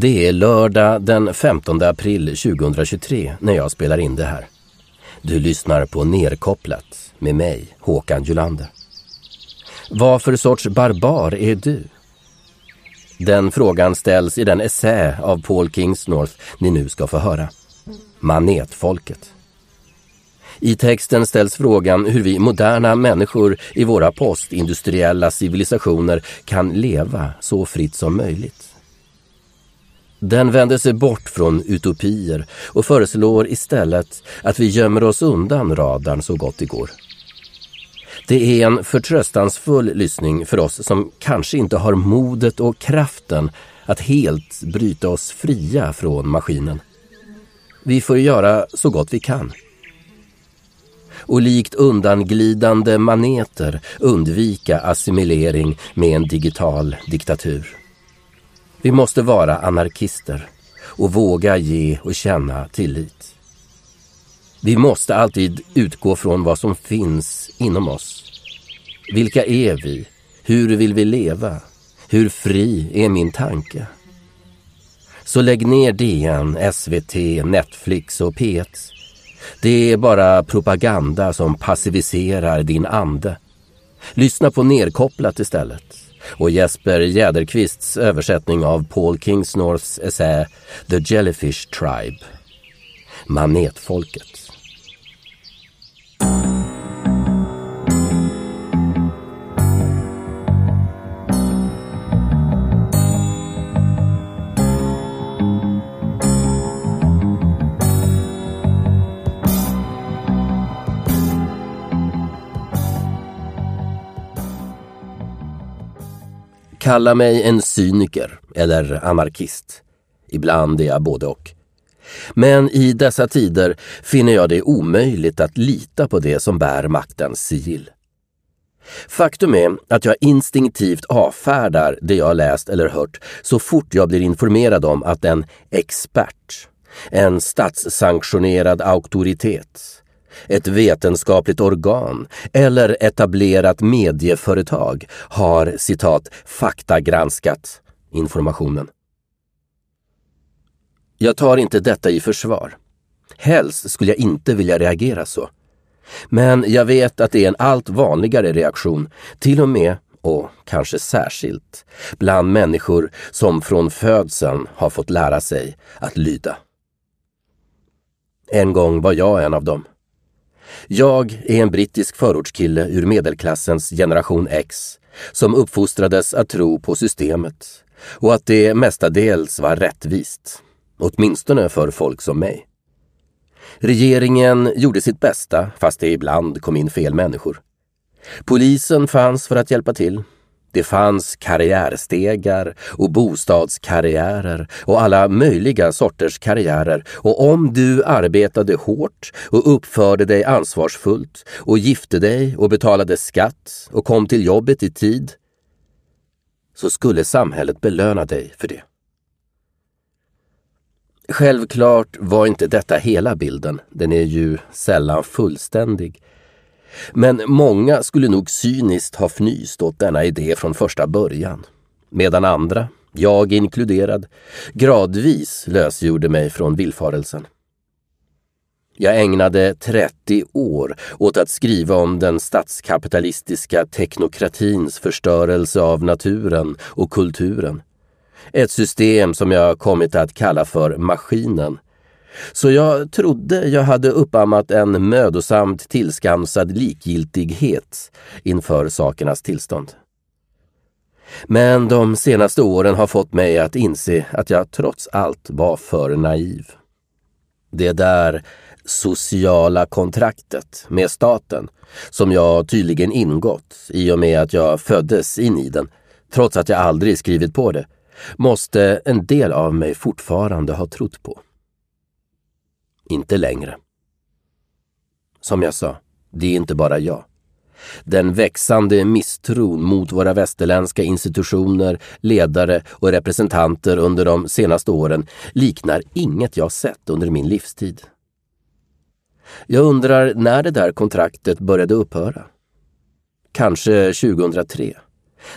Det är lördag den 15 april 2023 när jag spelar in det här. Du lyssnar på Nerkopplat med mig, Håkan Julander. Vad för sorts barbar är du? Den frågan ställs i den essä av Paul Kingsnorth ni nu ska få höra. Manetfolket. I texten ställs frågan hur vi moderna människor i våra postindustriella civilisationer kan leva så fritt som möjligt. Den vänder sig bort från utopier och föreslår istället att vi gömmer oss undan radarn så gott det går. Det är en förtröstansfull lyssning för oss som kanske inte har modet och kraften att helt bryta oss fria från maskinen. Vi får göra så gott vi kan. Och likt undanglidande maneter undvika assimilering med en digital diktatur. Vi måste vara anarkister och våga ge och känna tillit. Vi måste alltid utgå från vad som finns inom oss. Vilka är vi? Hur vill vi leva? Hur fri är min tanke? Så lägg ner DN, SVT, Netflix och P1. Det är bara propaganda som passiviserar din ande. Lyssna på Nerkopplat istället och Jesper Jäderqvists översättning av Paul Kingsnorths essä The Jellyfish Tribe, Manetfolket. Kalla mig en cyniker eller anarkist. Ibland är jag både och. Men i dessa tider finner jag det omöjligt att lita på det som bär maktens sigill. Faktum är att jag instinktivt avfärdar det jag läst eller hört så fort jag blir informerad om att en expert, en statssanktionerad auktoritet, ett vetenskapligt organ eller etablerat medieföretag har citat faktagranskat informationen. Jag tar inte detta i försvar. Helst skulle jag inte vilja reagera så. Men jag vet att det är en allt vanligare reaktion, till och med och kanske särskilt bland människor som från födseln har fått lära sig att lyda. En gång var jag en av dem. Jag är en brittisk förortskille ur medelklassens generation X som uppfostrades att tro på systemet och att det mestadels var rättvist. Åtminstone för folk som mig. Regeringen gjorde sitt bästa, fast det ibland kom in fel människor. Polisen fanns för att hjälpa till det fanns karriärstegar och bostadskarriärer och alla möjliga sorters karriärer och om du arbetade hårt och uppförde dig ansvarsfullt och gifte dig och betalade skatt och kom till jobbet i tid så skulle samhället belöna dig för det. Självklart var inte detta hela bilden, den är ju sällan fullständig. Men många skulle nog cyniskt ha fnyst åt denna idé från första början. Medan andra, jag inkluderad, gradvis lösgjorde mig från villfarelsen. Jag ägnade 30 år åt att skriva om den statskapitalistiska teknokratins förstörelse av naturen och kulturen. Ett system som jag kommit att kalla för maskinen så jag trodde jag hade uppammat en mödosamt tillskansad likgiltighet inför sakernas tillstånd. Men de senaste åren har fått mig att inse att jag trots allt var för naiv. Det där sociala kontraktet med staten, som jag tydligen ingått i och med att jag föddes in i den, trots att jag aldrig skrivit på det, måste en del av mig fortfarande ha trott på. Inte längre. Som jag sa, det är inte bara jag. Den växande misstron mot våra västerländska institutioner, ledare och representanter under de senaste åren liknar inget jag sett under min livstid. Jag undrar när det där kontraktet började upphöra. Kanske 2003.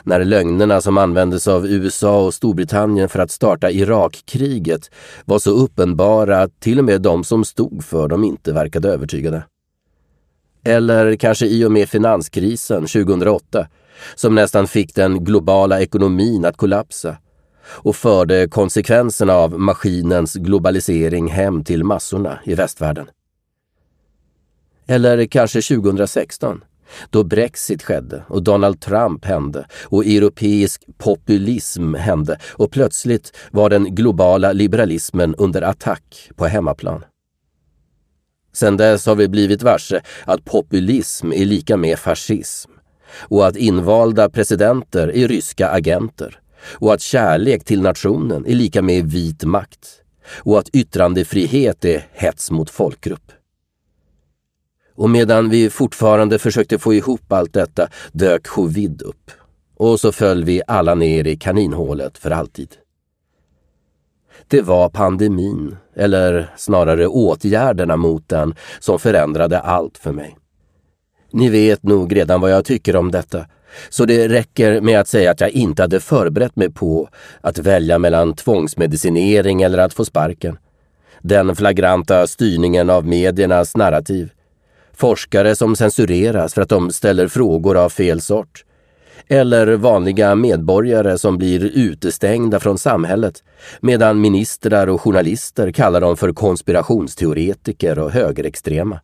När lögnerna som användes av USA och Storbritannien för att starta Irakkriget var så uppenbara att till och med de som stod för dem inte verkade övertygade. Eller kanske i och med finanskrisen 2008 som nästan fick den globala ekonomin att kollapsa och förde konsekvenserna av maskinens globalisering hem till massorna i västvärlden. Eller kanske 2016 då Brexit skedde och Donald Trump hände och europeisk populism hände och plötsligt var den globala liberalismen under attack på hemmaplan. Sedan dess har vi blivit varse att populism är lika med fascism och att invalda presidenter är ryska agenter och att kärlek till nationen är lika med vit makt och att yttrandefrihet är hets mot folkgrupp. Och medan vi fortfarande försökte få ihop allt detta dök covid upp. Och så föll vi alla ner i kaninhålet för alltid. Det var pandemin, eller snarare åtgärderna mot den, som förändrade allt för mig. Ni vet nog redan vad jag tycker om detta, så det räcker med att säga att jag inte hade förberett mig på att välja mellan tvångsmedicinering eller att få sparken. Den flagranta styrningen av mediernas narrativ. Forskare som censureras för att de ställer frågor av fel sort. Eller vanliga medborgare som blir utestängda från samhället medan ministrar och journalister kallar dem för konspirationsteoretiker och högerextrema.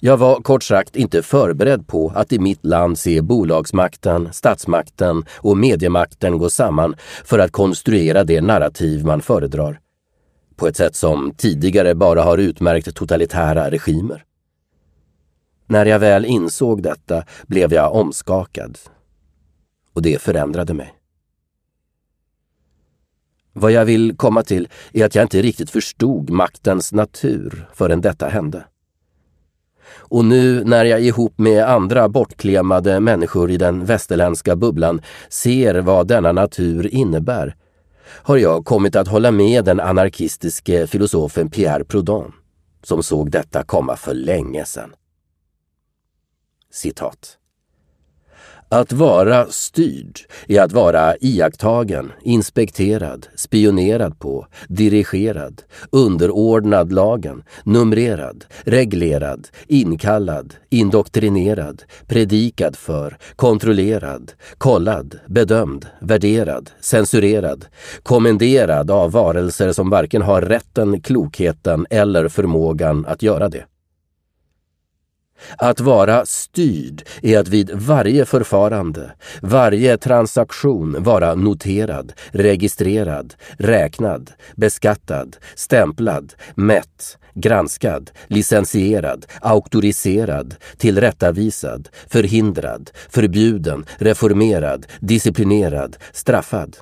Jag var kort sagt inte förberedd på att i mitt land se bolagsmakten, statsmakten och mediemakten gå samman för att konstruera det narrativ man föredrar. På ett sätt som tidigare bara har utmärkt totalitära regimer. När jag väl insåg detta blev jag omskakad. Och det förändrade mig. Vad jag vill komma till är att jag inte riktigt förstod maktens natur förrän detta hände. Och nu när jag ihop med andra bortklemade människor i den västerländska bubblan ser vad denna natur innebär har jag kommit att hålla med den anarkistiske filosofen Pierre Proudhon som såg detta komma för länge sedan. Citat. Att vara styrd är att vara iakttagen, inspekterad, spionerad på, dirigerad, underordnad lagen, numrerad, reglerad, inkallad, indoktrinerad, predikad för, kontrollerad, kollad, bedömd, värderad, censurerad, kommenderad av varelser som varken har rätten, klokheten eller förmågan att göra det. Att vara styrd är att vid varje förfarande, varje transaktion vara noterad, registrerad, räknad, beskattad, stämplad, mätt, granskad, licensierad, auktoriserad, tillrättavisad, förhindrad, förbjuden, reformerad, disciplinerad, straffad.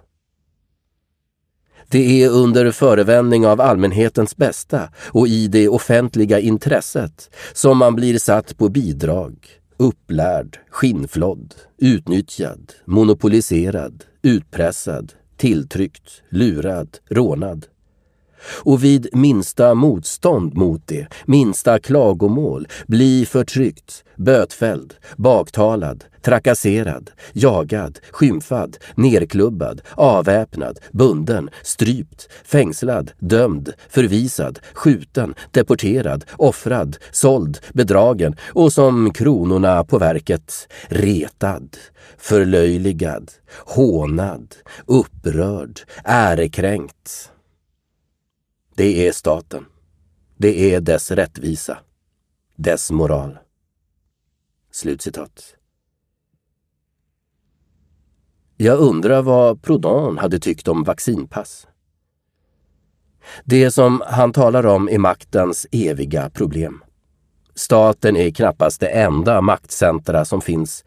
Det är under förevändning av allmänhetens bästa och i det offentliga intresset som man blir satt på bidrag, upplärd, skinnflådd, utnyttjad, monopoliserad, utpressad, tilltryckt, lurad, rånad och vid minsta motstånd mot det, minsta klagomål, bli förtryckt, bötfälld, baktalad, trakasserad, jagad, skymfad, nerklubbad, avväpnad, bunden, strypt, fängslad, dömd, förvisad, skjuten, deporterad, offrad, såld, bedragen och som kronorna på verket retad, förlöjligad, hånad, upprörd, ärekränkt, det är staten. Det är dess rättvisa. Dess moral. Slutcitat. Jag undrar vad Prodan hade tyckt om vaccinpass. Det som han talar om är maktens eviga problem. Staten är knappast det enda maktcentra som finns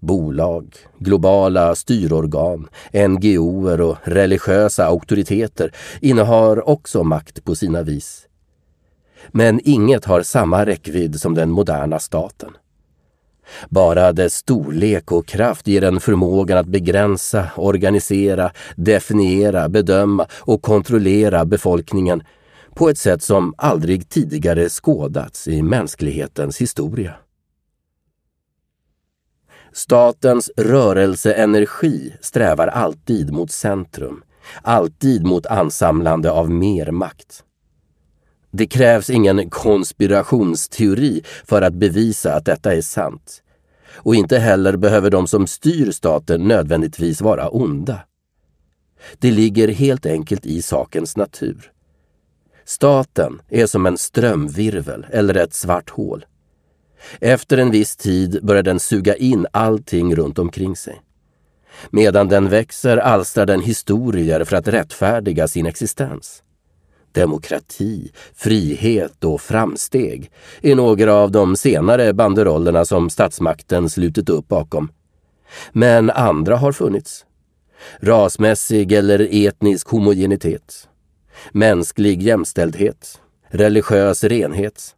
bolag, globala styrorgan, NGOer och religiösa auktoriteter innehar också makt på sina vis. Men inget har samma räckvidd som den moderna staten. Bara dess storlek och kraft ger den förmågan att begränsa, organisera, definiera, bedöma och kontrollera befolkningen på ett sätt som aldrig tidigare skådats i mänsklighetens historia. Statens rörelseenergi strävar alltid mot centrum, alltid mot ansamlande av mer makt. Det krävs ingen konspirationsteori för att bevisa att detta är sant. Och inte heller behöver de som styr staten nödvändigtvis vara onda. Det ligger helt enkelt i sakens natur. Staten är som en strömvirvel eller ett svart hål. Efter en viss tid börjar den suga in allting runt omkring sig. Medan den växer alstrar den historier för att rättfärdiga sin existens. Demokrati, frihet och framsteg är några av de senare banderollerna som statsmakten slutit upp bakom. Men andra har funnits. Rasmässig eller etnisk homogenitet. Mänsklig jämställdhet. Religiös renhet.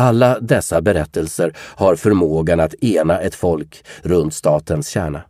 Alla dessa berättelser har förmågan att ena ett folk runt statens kärna.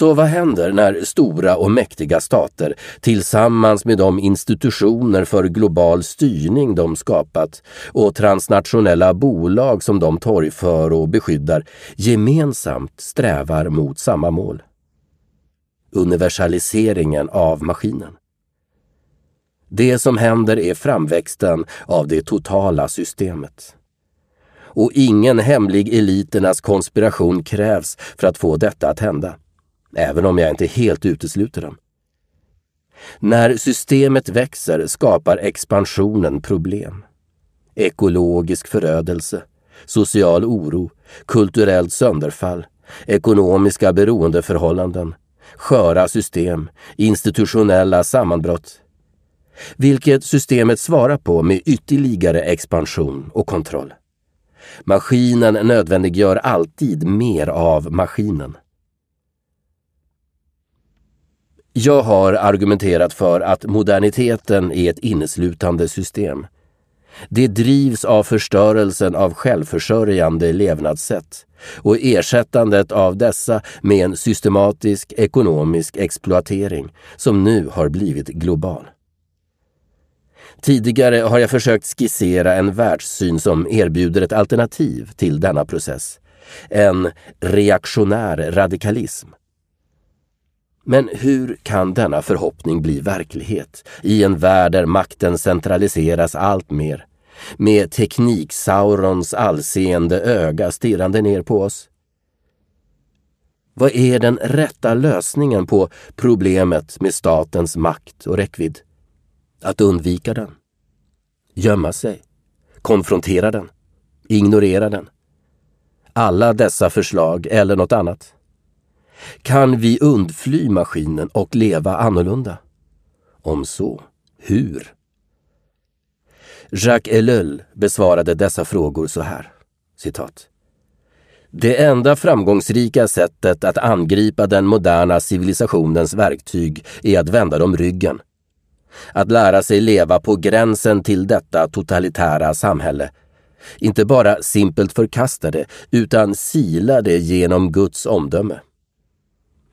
Så vad händer när stora och mäktiga stater tillsammans med de institutioner för global styrning de skapat och transnationella bolag som de torgför och beskyddar gemensamt strävar mot samma mål? Universaliseringen av maskinen. Det som händer är framväxten av det totala systemet. Och ingen hemlig eliternas konspiration krävs för att få detta att hända även om jag inte helt utesluter dem. När systemet växer skapar expansionen problem. Ekologisk förödelse, social oro, kulturellt sönderfall, ekonomiska beroendeförhållanden, sköra system, institutionella sammanbrott. Vilket systemet svarar på med ytterligare expansion och kontroll. Maskinen nödvändiggör alltid mer av maskinen. Jag har argumenterat för att moderniteten är ett inneslutande system. Det drivs av förstörelsen av självförsörjande levnadssätt och ersättandet av dessa med en systematisk ekonomisk exploatering som nu har blivit global. Tidigare har jag försökt skissera en världssyn som erbjuder ett alternativ till denna process. En reaktionär radikalism men hur kan denna förhoppning bli verklighet i en värld där makten centraliseras allt mer? Med tekniksaurons allseende öga stirrande ner på oss? Vad är den rätta lösningen på problemet med statens makt och räckvidd? Att undvika den? Gömma sig? Konfrontera den? Ignorera den? Alla dessa förslag eller något annat? Kan vi undfly maskinen och leva annorlunda? Om så, hur? Jacques Ellul besvarade dessa frågor så här, citat. Det enda framgångsrika sättet att angripa den moderna civilisationens verktyg är att vända dem ryggen. Att lära sig leva på gränsen till detta totalitära samhälle. Inte bara simpelt förkasta det, utan sila det genom Guds omdöme.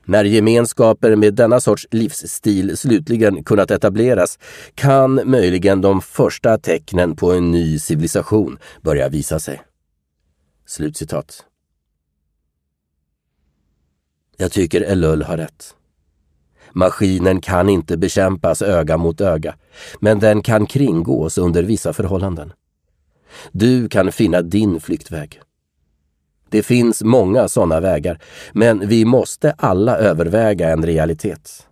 När gemenskaper med denna sorts livsstil slutligen kunnat etableras kan möjligen de första tecknen på en ny civilisation börja visa sig. Slutcitat. Jag tycker Elul har rätt. Maskinen kan inte bekämpas öga mot öga, men den kan kringgås under vissa förhållanden. Du kan finna din flyktväg. Det finns många sådana vägar, men vi måste alla överväga en realitet.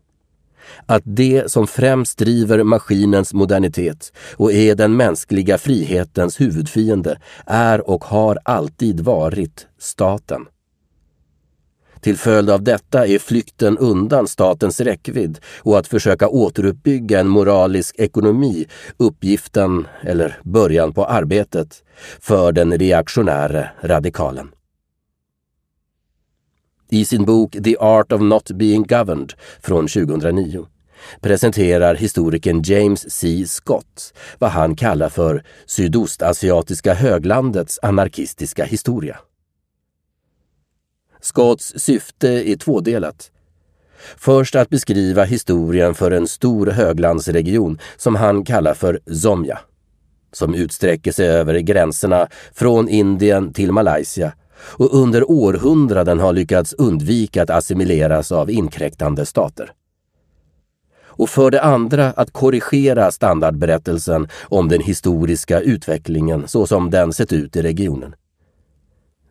Att det som främst driver maskinens modernitet och är den mänskliga frihetens huvudfiende är och har alltid varit staten. Till följd av detta är flykten undan statens räckvidd och att försöka återuppbygga en moralisk ekonomi uppgiften, eller början på arbetet, för den reaktionäre radikalen. I sin bok The Art of Not Being Governed från 2009 presenterar historikern James C. Scott vad han kallar för sydostasiatiska höglandets anarkistiska historia. Scotts syfte är tvådelat. Först att beskriva historien för en stor höglandsregion som han kallar för Zomja, som utsträcker sig över gränserna från Indien till Malaysia och under århundraden har lyckats undvika att assimileras av inkräktande stater. Och för det andra att korrigera standardberättelsen om den historiska utvecklingen så som den sett ut i regionen.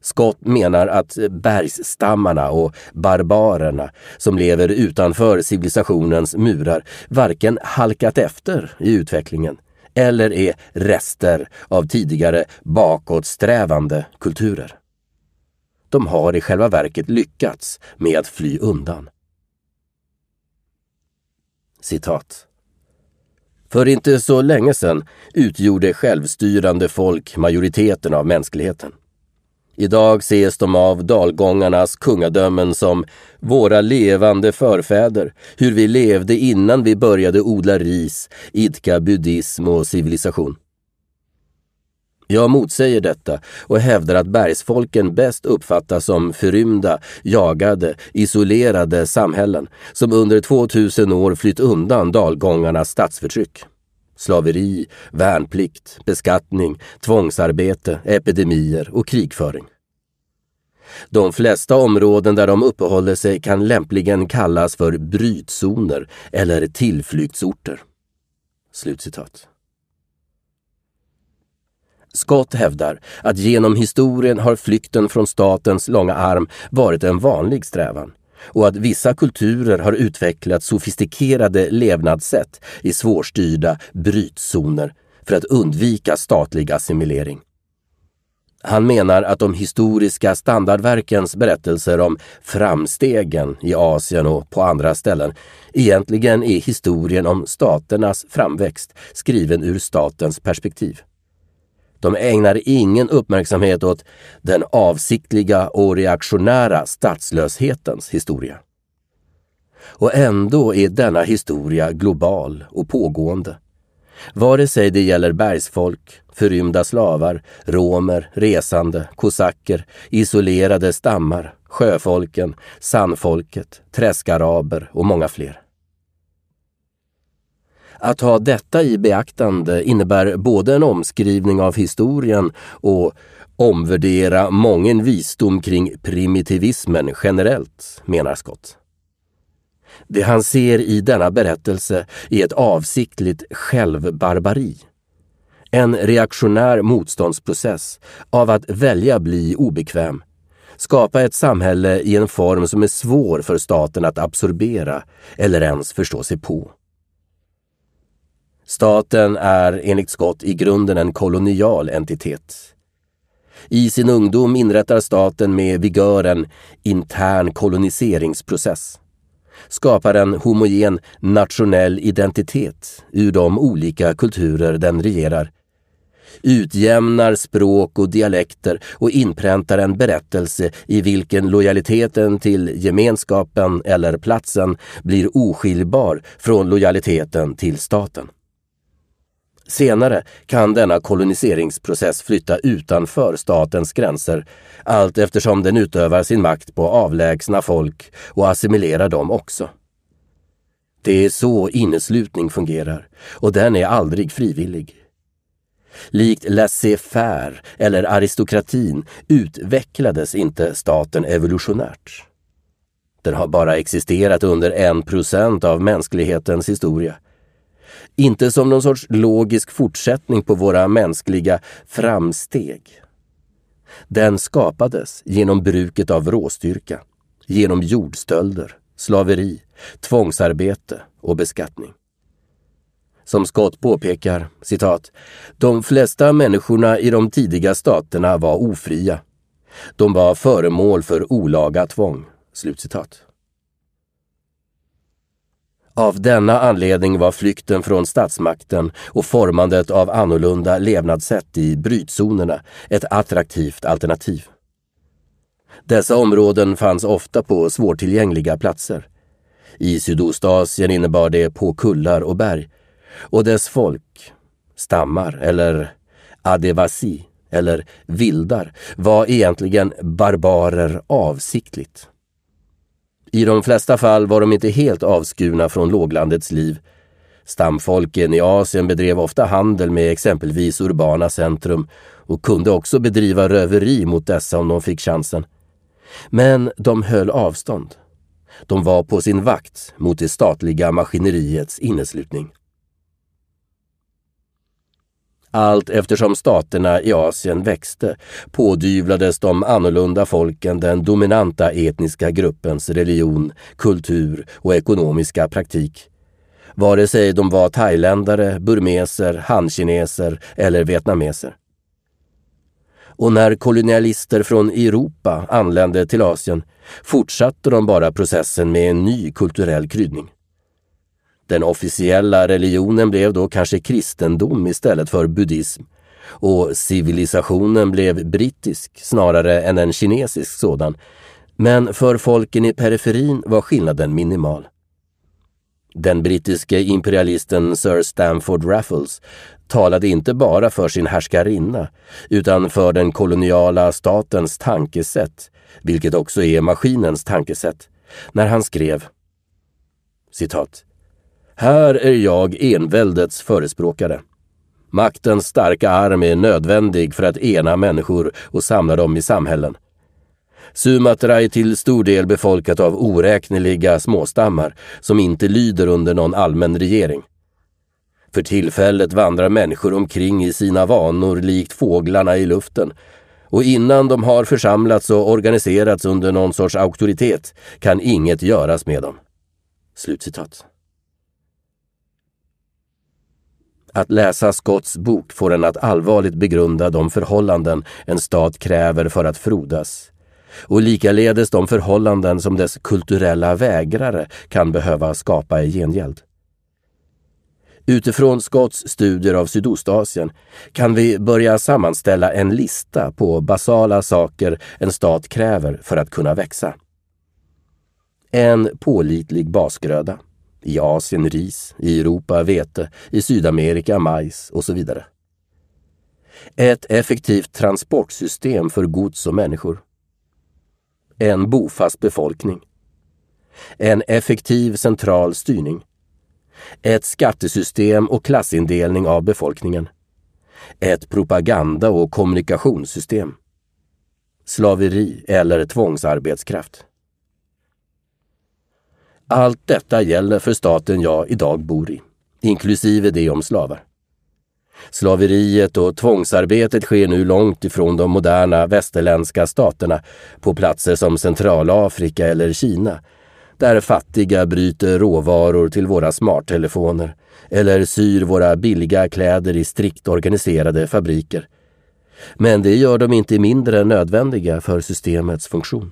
Scott menar att bergsstammarna och barbarerna som lever utanför civilisationens murar varken halkat efter i utvecklingen eller är rester av tidigare bakåtsträvande kulturer. De har i själva verket lyckats med att fly undan. Citat. För inte så länge sedan utgjorde självstyrande folk majoriteten av mänskligheten. Idag ses de av dalgångarnas kungadömen som våra levande förfäder, hur vi levde innan vi började odla ris, idka buddhism och civilisation. Jag motsäger detta och hävdar att bergsfolken bäst uppfattas som förrymda, jagade, isolerade samhällen som under 2000 år flytt undan dalgångarnas statsförtryck. Slaveri, värnplikt, beskattning, tvångsarbete, epidemier och krigföring. De flesta områden där de uppehåller sig kan lämpligen kallas för brytzoner eller tillflyktsorter. Slutcitat. Scott hävdar att genom historien har flykten från statens långa arm varit en vanlig strävan och att vissa kulturer har utvecklat sofistikerade levnadssätt i svårstyrda brytzoner för att undvika statlig assimilering. Han menar att de historiska standardverkens berättelser om framstegen i Asien och på andra ställen egentligen är historien om staternas framväxt skriven ur statens perspektiv. De ägnar ingen uppmärksamhet åt den avsiktliga och reaktionära statslöshetens historia. Och ändå är denna historia global och pågående. Vare sig det gäller bergsfolk, förrymda slavar, romer, resande, kosacker, isolerade stammar, sjöfolken, sandfolket, träskaraber och många fler. Att ha detta i beaktande innebär både en omskrivning av historien och omvärdera mången visdom kring primitivismen generellt, menar Scott. Det han ser i denna berättelse är ett avsiktligt självbarbari. En reaktionär motståndsprocess av att välja bli obekväm, skapa ett samhälle i en form som är svår för staten att absorbera eller ens förstå sig på. Staten är enligt Scott i grunden en kolonial entitet. I sin ungdom inrättar staten med vigör en intern koloniseringsprocess. Skapar en homogen nationell identitet ur de olika kulturer den regerar. utjämnar språk och dialekter och inpräntar en berättelse i vilken lojaliteten till gemenskapen eller platsen blir oskiljbar från lojaliteten till staten. Senare kan denna koloniseringsprocess flytta utanför statens gränser allt eftersom den utövar sin makt på avlägsna folk och assimilerar dem också. Det är så inneslutning fungerar och den är aldrig frivillig. Likt laissez-faire eller aristokratin utvecklades inte staten evolutionärt. Den har bara existerat under en procent av mänsklighetens historia. Inte som någon sorts logisk fortsättning på våra mänskliga framsteg. Den skapades genom bruket av råstyrka, genom jordstölder, slaveri, tvångsarbete och beskattning. Som Scott påpekar, citat, de flesta människorna i de tidiga staterna var ofria. De var föremål för olaga tvång. Slutcitat. Av denna anledning var flykten från statsmakten och formandet av annorlunda levnadssätt i brytzonerna ett attraktivt alternativ. Dessa områden fanns ofta på svårtillgängliga platser. I Sydostasien innebar det på kullar och berg och dess folk, stammar eller adevasi eller vildar var egentligen barbarer avsiktligt. I de flesta fall var de inte helt avskurna från låglandets liv. Stamfolken i Asien bedrev ofta handel med exempelvis urbana centrum och kunde också bedriva röveri mot dessa om de fick chansen. Men de höll avstånd. De var på sin vakt mot det statliga maskineriets inneslutning. Allt eftersom staterna i Asien växte pådyvlades de annorlunda folken den dominanta etniska gruppens religion, kultur och ekonomiska praktik. Vare sig de var thailändare, burmeser, hankineser eller vietnameser. Och när kolonialister från Europa anlände till Asien fortsatte de bara processen med en ny kulturell kryddning. Den officiella religionen blev då kanske kristendom istället för buddhism och civilisationen blev brittisk snarare än en kinesisk sådan. Men för folken i periferin var skillnaden minimal. Den brittiske imperialisten Sir Stamford Raffles talade inte bara för sin härskarinna utan för den koloniala statens tankesätt, vilket också är maskinens tankesätt, när han skrev citat här är jag enväldets förespråkare. Maktens starka arm är nödvändig för att ena människor och samla dem i samhällen. Sumatra är till stor del befolkat av oräkneliga småstammar som inte lyder under någon allmän regering. För tillfället vandrar människor omkring i sina vanor likt fåglarna i luften och innan de har församlats och organiserats under någon sorts auktoritet kan inget göras med dem. Slutcitat. Att läsa Scotts bok får en att allvarligt begrunda de förhållanden en stat kräver för att frodas och likaledes de förhållanden som dess kulturella vägrare kan behöva skapa i gengäld. Utifrån Scotts studier av Sydostasien kan vi börja sammanställa en lista på basala saker en stat kräver för att kunna växa. En pålitlig basgröda i Asien ris, i Europa vete, i Sydamerika majs och så vidare. Ett effektivt transportsystem för gods och människor. En bofast befolkning. En effektiv central styrning. Ett skattesystem och klassindelning av befolkningen. Ett propaganda och kommunikationssystem. Slaveri eller tvångsarbetskraft. Allt detta gäller för staten jag idag bor i, inklusive det om slavar. Slaveriet och tvångsarbetet sker nu långt ifrån de moderna västerländska staterna på platser som Centralafrika eller Kina, där fattiga bryter råvaror till våra smarttelefoner eller syr våra billiga kläder i strikt organiserade fabriker. Men det gör dem inte mindre nödvändiga för systemets funktion.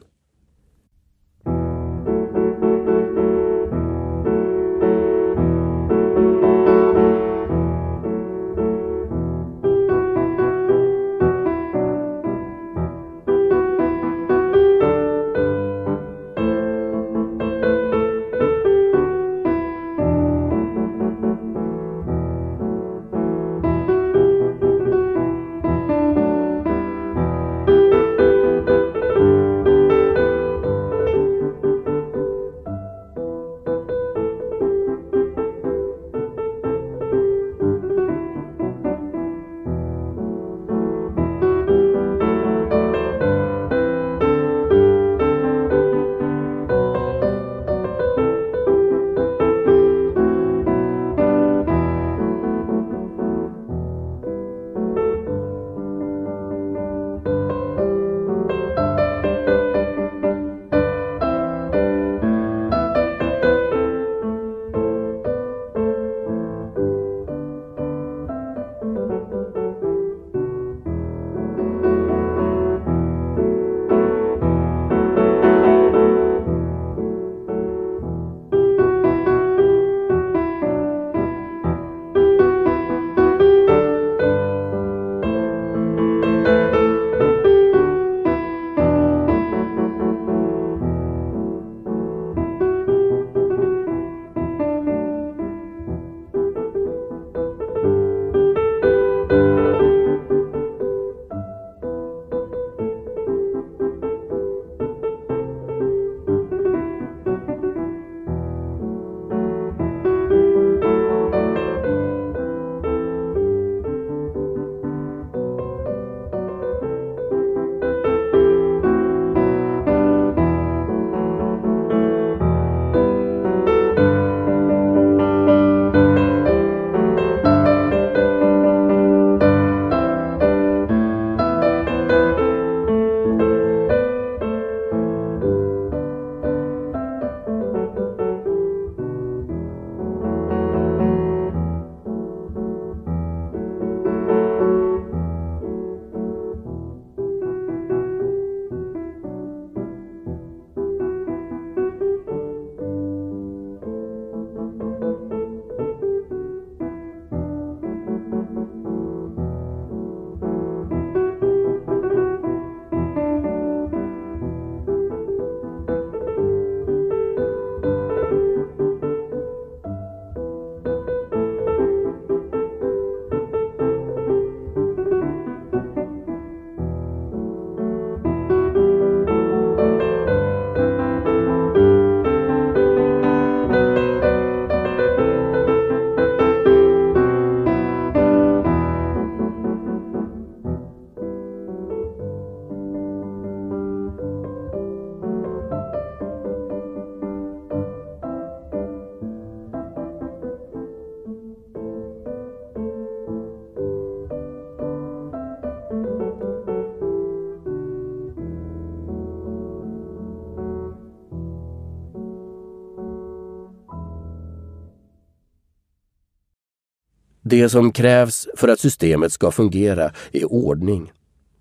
Det som krävs för att systemet ska fungera är ordning,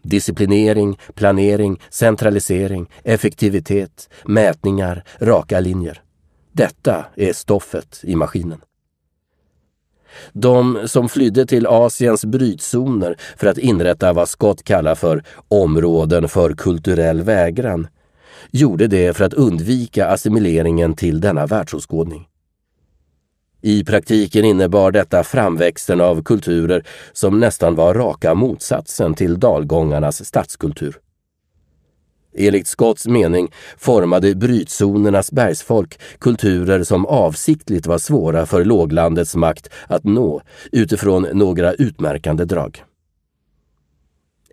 disciplinering, planering, centralisering, effektivitet, mätningar, raka linjer. Detta är stoffet i maskinen. De som flydde till Asiens brytzoner för att inrätta vad Scott kallar för områden för kulturell vägran gjorde det för att undvika assimileringen till denna världsåskådning. I praktiken innebar detta framväxten av kulturer som nästan var raka motsatsen till dalgångarnas stadskultur. Enligt Scotts mening formade brytzonernas bergsfolk kulturer som avsiktligt var svåra för låglandets makt att nå utifrån några utmärkande drag.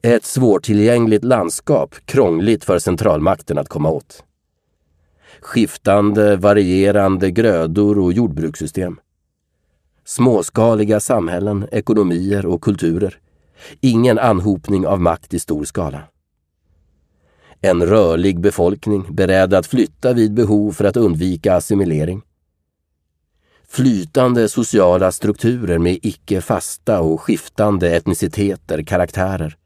Ett svårtillgängligt landskap, krångligt för centralmakten att komma åt. Skiftande, varierande grödor och jordbrukssystem. Småskaliga samhällen, ekonomier och kulturer. Ingen anhopning av makt i stor skala. En rörlig befolkning beredd att flytta vid behov för att undvika assimilering. Flytande sociala strukturer med icke fasta och skiftande etniciteter, karaktärer.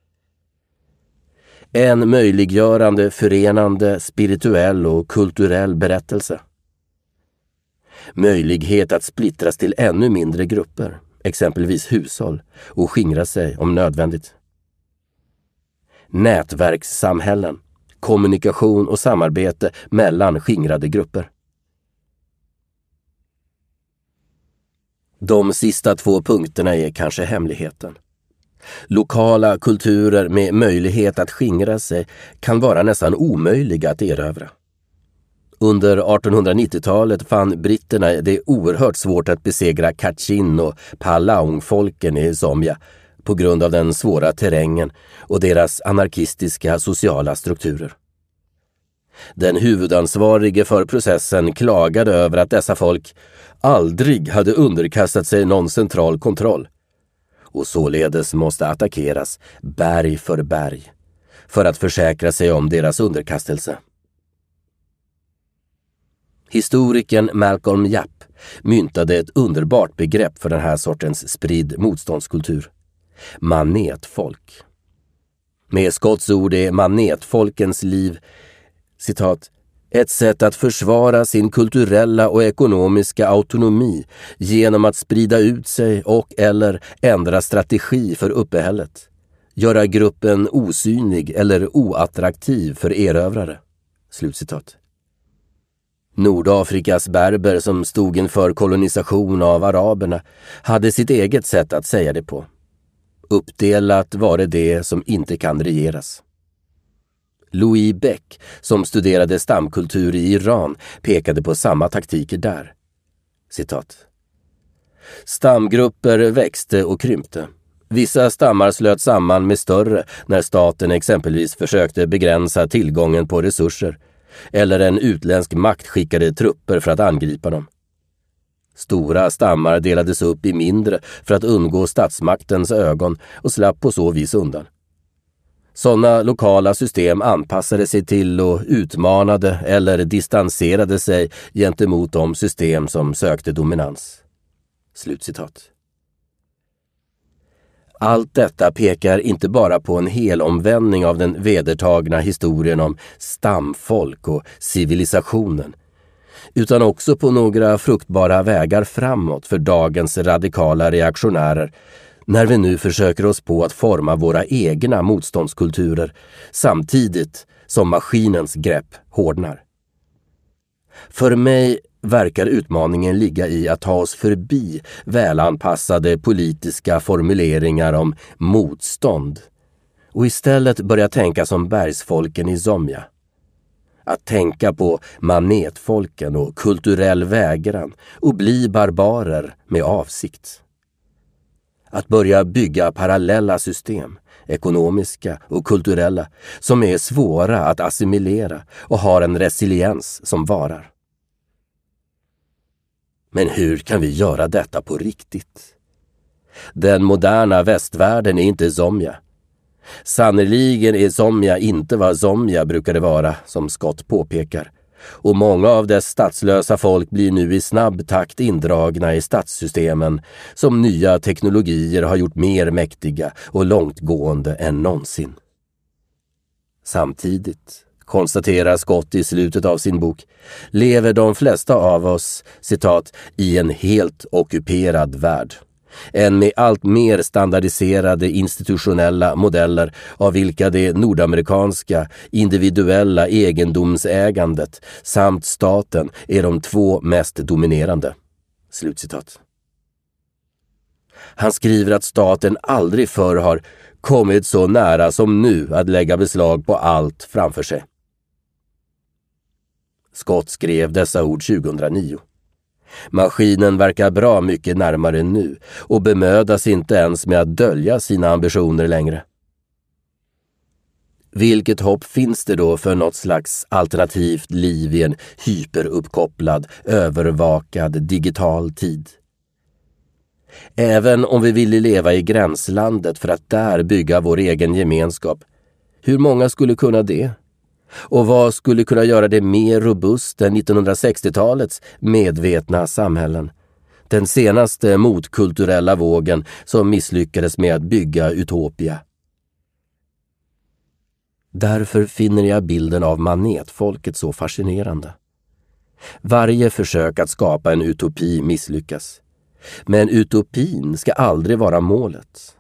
En möjliggörande, förenande, spirituell och kulturell berättelse. Möjlighet att splittras till ännu mindre grupper, exempelvis hushåll, och skingra sig om nödvändigt. Nätverkssamhällen kommunikation och samarbete mellan skingrade grupper. De sista två punkterna är kanske hemligheten. Lokala kulturer med möjlighet att skingra sig kan vara nästan omöjliga att erövra. Under 1890-talet fann britterna det oerhört svårt att besegra Kachin och Palaung-folken i Zambia på grund av den svåra terrängen och deras anarkistiska sociala strukturer. Den huvudansvarige för processen klagade över att dessa folk aldrig hade underkastat sig någon central kontroll och således måste attackeras berg för berg för att försäkra sig om deras underkastelse. Historikern Malcolm Japp myntade ett underbart begrepp för den här sortens spridd motståndskultur manetfolk. Med Scotts ord är manetfolkens liv citat, ett sätt att försvara sin kulturella och ekonomiska autonomi genom att sprida ut sig och eller ändra strategi för uppehället. Göra gruppen osynlig eller oattraktiv för erövrare. Slutcitat. Nordafrikas berber som stod inför kolonisation av araberna hade sitt eget sätt att säga det på. Uppdelat var det det som inte kan regeras. Louis Beck, som studerade stamkultur i Iran, pekade på samma taktiker där. Citat. Stamgrupper växte och krympte. Vissa stammar slöt samman med större när staten exempelvis försökte begränsa tillgången på resurser eller en utländsk makt skickade trupper för att angripa dem. Stora stammar delades upp i mindre för att undgå statsmaktens ögon och slapp på så vis undan. Sådana lokala system anpassade sig till och utmanade eller distanserade sig gentemot de system som sökte dominans. Slutcitat. Allt detta pekar inte bara på en helomvändning av den vedertagna historien om stamfolk och civilisationen utan också på några fruktbara vägar framåt för dagens radikala reaktionärer när vi nu försöker oss på att forma våra egna motståndskulturer samtidigt som maskinens grepp hårdnar. För mig verkar utmaningen ligga i att ta oss förbi välanpassade politiska formuleringar om motstånd och istället börja tänka som bergsfolken i Zomja. Att tänka på manetfolken och kulturell vägran och bli barbarer med avsikt. Att börja bygga parallella system, ekonomiska och kulturella, som är svåra att assimilera och har en resiliens som varar. Men hur kan vi göra detta på riktigt? Den moderna västvärlden är inte Zomja. Sannerligen är Zomja inte vad Zomja brukade vara, som Scott påpekar, och många av dess statslösa folk blir nu i snabb takt indragna i statssystemen som nya teknologier har gjort mer mäktiga och långtgående än någonsin. Samtidigt, konstaterar Scott i slutet av sin bok, lever de flesta av oss, citat, i en helt ockuperad värld än med allt mer standardiserade institutionella modeller av vilka det nordamerikanska individuella egendomsägandet samt staten är de två mest dominerande. Slutcitat. Han skriver att staten aldrig förr har kommit så nära som nu att lägga beslag på allt framför sig. Scott skrev dessa ord 2009. Maskinen verkar bra mycket närmare nu och bemödas inte ens med att dölja sina ambitioner längre. Vilket hopp finns det då för något slags alternativt liv i en hyperuppkopplad, övervakad digital tid? Även om vi ville leva i gränslandet för att där bygga vår egen gemenskap, hur många skulle kunna det? Och vad skulle kunna göra det mer robust än 1960-talets medvetna samhällen? Den senaste motkulturella vågen som misslyckades med att bygga Utopia. Därför finner jag bilden av manetfolket så fascinerande. Varje försök att skapa en utopi misslyckas. Men utopin ska aldrig vara målet.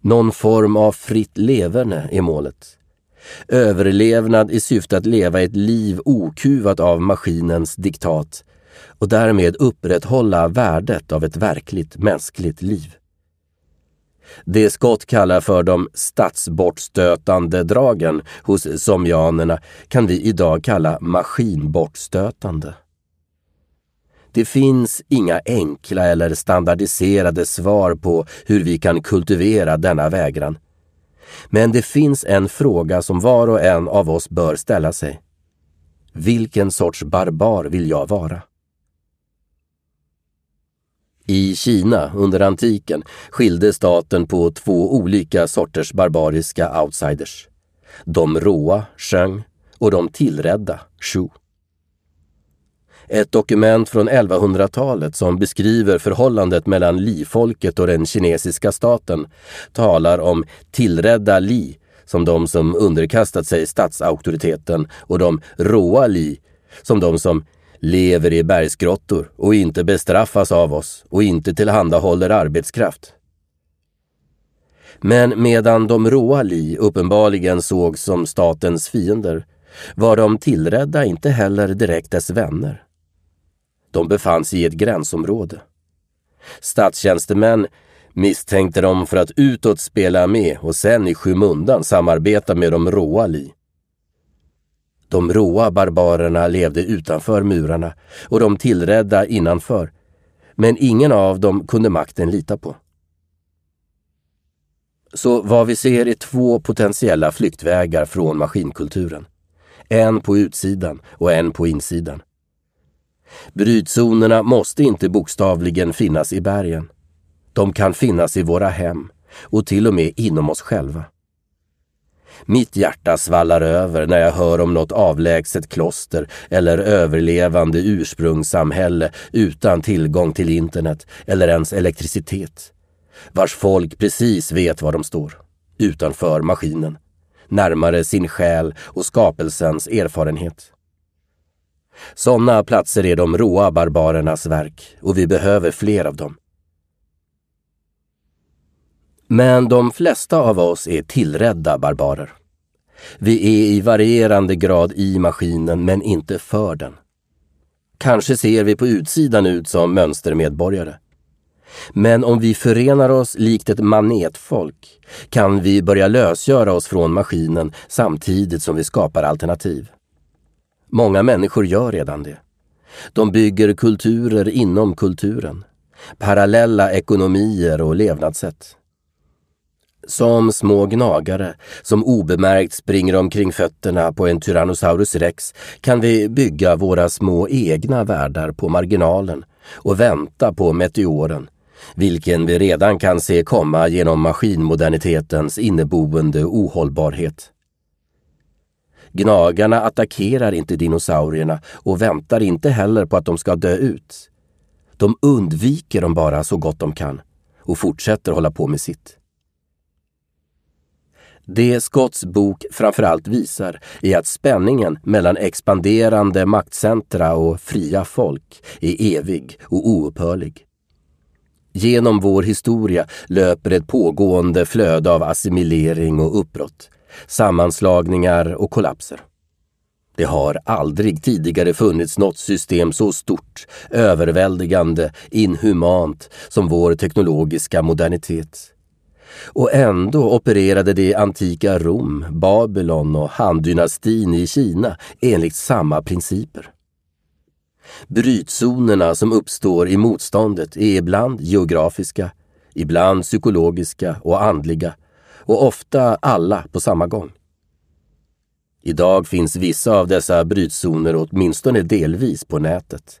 Någon form av fritt leverne är målet. Överlevnad i syfte att leva ett liv okuvat av maskinens diktat och därmed upprätthålla värdet av ett verkligt mänskligt liv. Det Scott kallar för de statsbortstötande dragen hos somjanerna kan vi idag kalla maskinbortstötande. Det finns inga enkla eller standardiserade svar på hur vi kan kultivera denna vägran. Men det finns en fråga som var och en av oss bör ställa sig. Vilken sorts barbar vill jag vara? I Kina under antiken skilde staten på två olika sorters barbariska outsiders. De råa, Sheng, och de tillredda, Shu. Ett dokument från 1100-talet som beskriver förhållandet mellan Li-folket och den kinesiska staten talar om tillredda Li som de som underkastat sig statsauktoriteten och de råa Li som de som lever i bergsgrottor och inte bestraffas av oss och inte tillhandahåller arbetskraft. Men medan de råa Li uppenbarligen sågs som statens fiender var de tillredda inte heller direkt dess vänner. De befann sig i ett gränsområde. Statstjänstemän misstänkte dem för att utåt spela med och sen i skymundan samarbeta med de råa Li. De råa barbarerna levde utanför murarna och de tillredda innanför, men ingen av dem kunde makten lita på. Så vad vi ser är två potentiella flyktvägar från maskinkulturen. En på utsidan och en på insidan. Brytzonerna måste inte bokstavligen finnas i bergen. De kan finnas i våra hem och till och med inom oss själva. Mitt hjärta svallar över när jag hör om något avlägset kloster eller överlevande ursprungssamhälle utan tillgång till internet eller ens elektricitet. Vars folk precis vet var de står, utanför maskinen, närmare sin själ och skapelsens erfarenhet. Sådana platser är de råa barbarernas verk och vi behöver fler av dem. Men de flesta av oss är tillredda barbarer. Vi är i varierande grad i maskinen men inte för den. Kanske ser vi på utsidan ut som mönstermedborgare. Men om vi förenar oss likt ett manetfolk kan vi börja lösgöra oss från maskinen samtidigt som vi skapar alternativ. Många människor gör redan det. De bygger kulturer inom kulturen. Parallella ekonomier och levnadssätt. Som små gnagare som obemärkt springer omkring fötterna på en Tyrannosaurus rex kan vi bygga våra små egna världar på marginalen och vänta på meteoren, vilken vi redan kan se komma genom maskinmodernitetens inneboende ohållbarhet. Gnagarna attackerar inte dinosaurierna och väntar inte heller på att de ska dö ut. De undviker dem bara så gott de kan och fortsätter hålla på med sitt. Det Scotts bok framförallt visar är att spänningen mellan expanderande maktcentra och fria folk är evig och oupphörlig. Genom vår historia löper ett pågående flöde av assimilering och uppbrott, sammanslagningar och kollapser. Det har aldrig tidigare funnits något system så stort, överväldigande, inhumant som vår teknologiska modernitet. Och ändå opererade det antika Rom, Babylon och Han-dynastin i Kina enligt samma principer. Brytzonerna som uppstår i motståndet är ibland geografiska, ibland psykologiska och andliga och ofta alla på samma gång. Idag finns vissa av dessa brytzoner åtminstone delvis på nätet.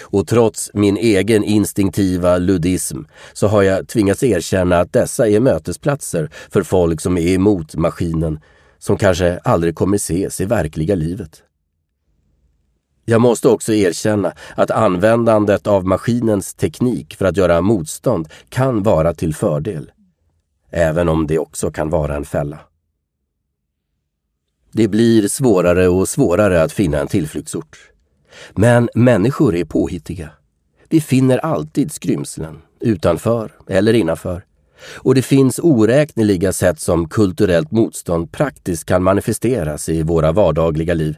Och trots min egen instinktiva ludism så har jag tvingats erkänna att dessa är mötesplatser för folk som är emot maskinen, som kanske aldrig kommer ses i verkliga livet. Jag måste också erkänna att användandet av maskinens teknik för att göra motstånd kan vara till fördel, även om det också kan vara en fälla. Det blir svårare och svårare att finna en tillflyktsort. Men människor är påhittiga. Vi finner alltid skrymslen, utanför eller innanför. Och det finns oräkneliga sätt som kulturellt motstånd praktiskt kan manifesteras i våra vardagliga liv.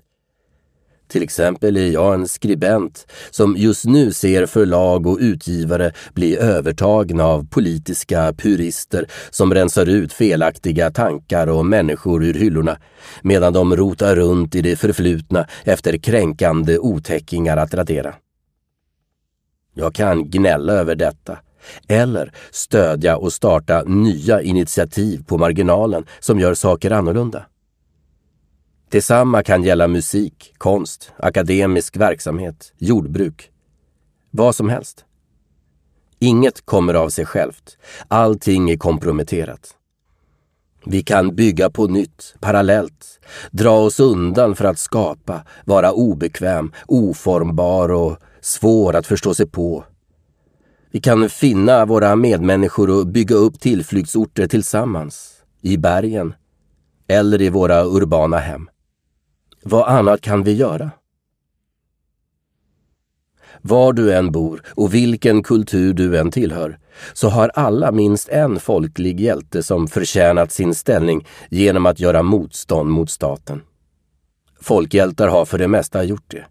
Till exempel är jag en skribent som just nu ser förlag och utgivare bli övertagna av politiska purister som rensar ut felaktiga tankar och människor ur hyllorna medan de rotar runt i det förflutna efter kränkande otäckingar att radera. Jag kan gnälla över detta eller stödja och starta nya initiativ på marginalen som gör saker annorlunda. Detsamma kan gälla musik, konst, akademisk verksamhet, jordbruk. Vad som helst. Inget kommer av sig självt. Allting är komprometterat. Vi kan bygga på nytt, parallellt, dra oss undan för att skapa, vara obekväm, oformbar och svår att förstå sig på. Vi kan finna våra medmänniskor och bygga upp tillflyktsorter tillsammans, i bergen eller i våra urbana hem. Vad annat kan vi göra? Var du än bor och vilken kultur du än tillhör så har alla minst en folklig hjälte som förtjänat sin ställning genom att göra motstånd mot staten. Folkhjältar har för det mesta gjort det,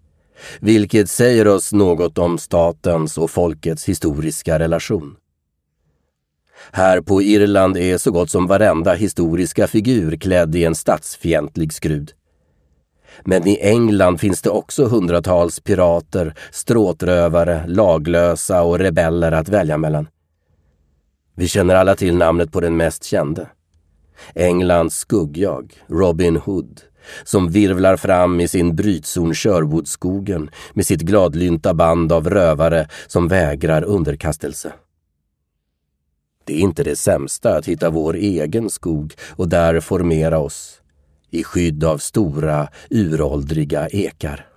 vilket säger oss något om statens och folkets historiska relation. Här på Irland är så gott som varenda historiska figur klädd i en statsfientlig skrud. Men i England finns det också hundratals pirater, stråtrövare, laglösa och rebeller att välja mellan. Vi känner alla till namnet på den mest kände. Englands skuggjag, Robin Hood, som virvlar fram i sin brytzon Sherwoodskogen med sitt gladlynta band av rövare som vägrar underkastelse. Det är inte det sämsta att hitta vår egen skog och där formera oss i skydd av stora, uråldriga ekar.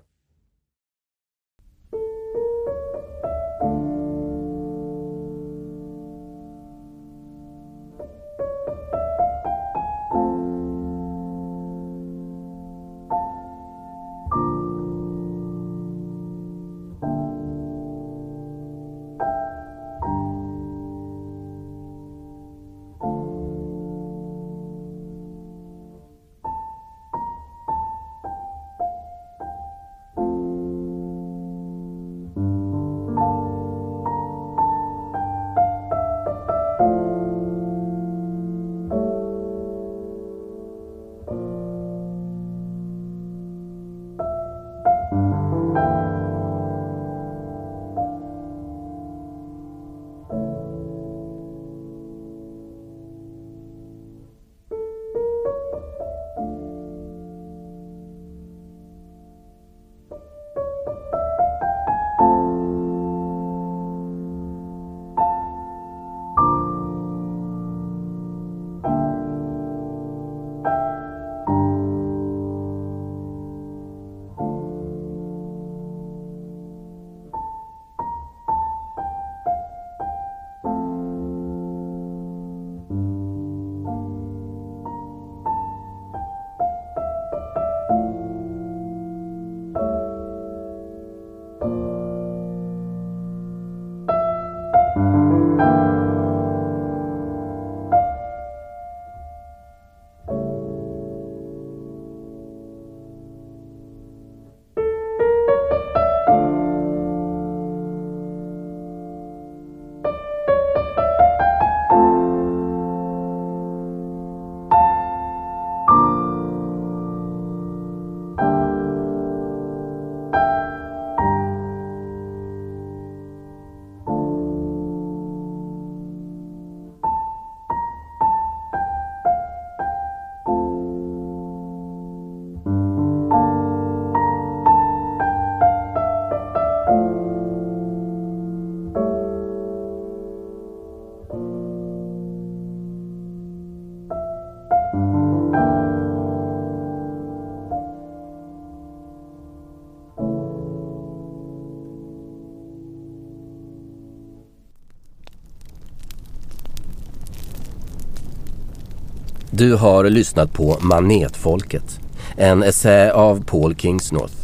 Du har lyssnat på Manetfolket, en essä av Paul Kingsnorth,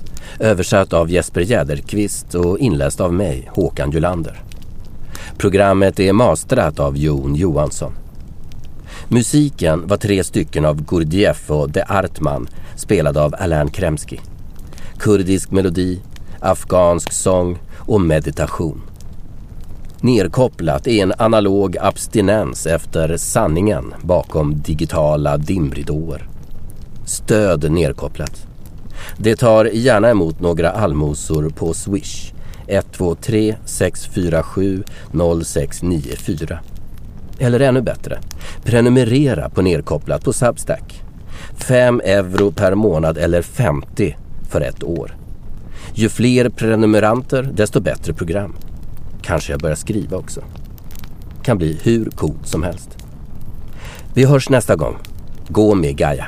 översatt av Jesper Jäderqvist och inläst av mig, Håkan Julander. Programmet är mastrat av Jon Johansson. Musiken var tre stycken av Gurdjieff och De Artman, spelade av Alain Kremski. Kurdisk melodi, afghansk sång och meditation. Nerkopplat är en analog abstinens efter sanningen bakom digitala dimridåer. Stöd nerkopplat. Det tar gärna emot några allmosor på Swish 123 647 0694. Eller ännu bättre, prenumerera på Nerkopplat på Substack. 5 euro per månad eller 50 för ett år. Ju fler prenumeranter desto bättre program. Kanske jag börjar skriva också. Kan bli hur coolt som helst. Vi hörs nästa gång. Gå med Gaia.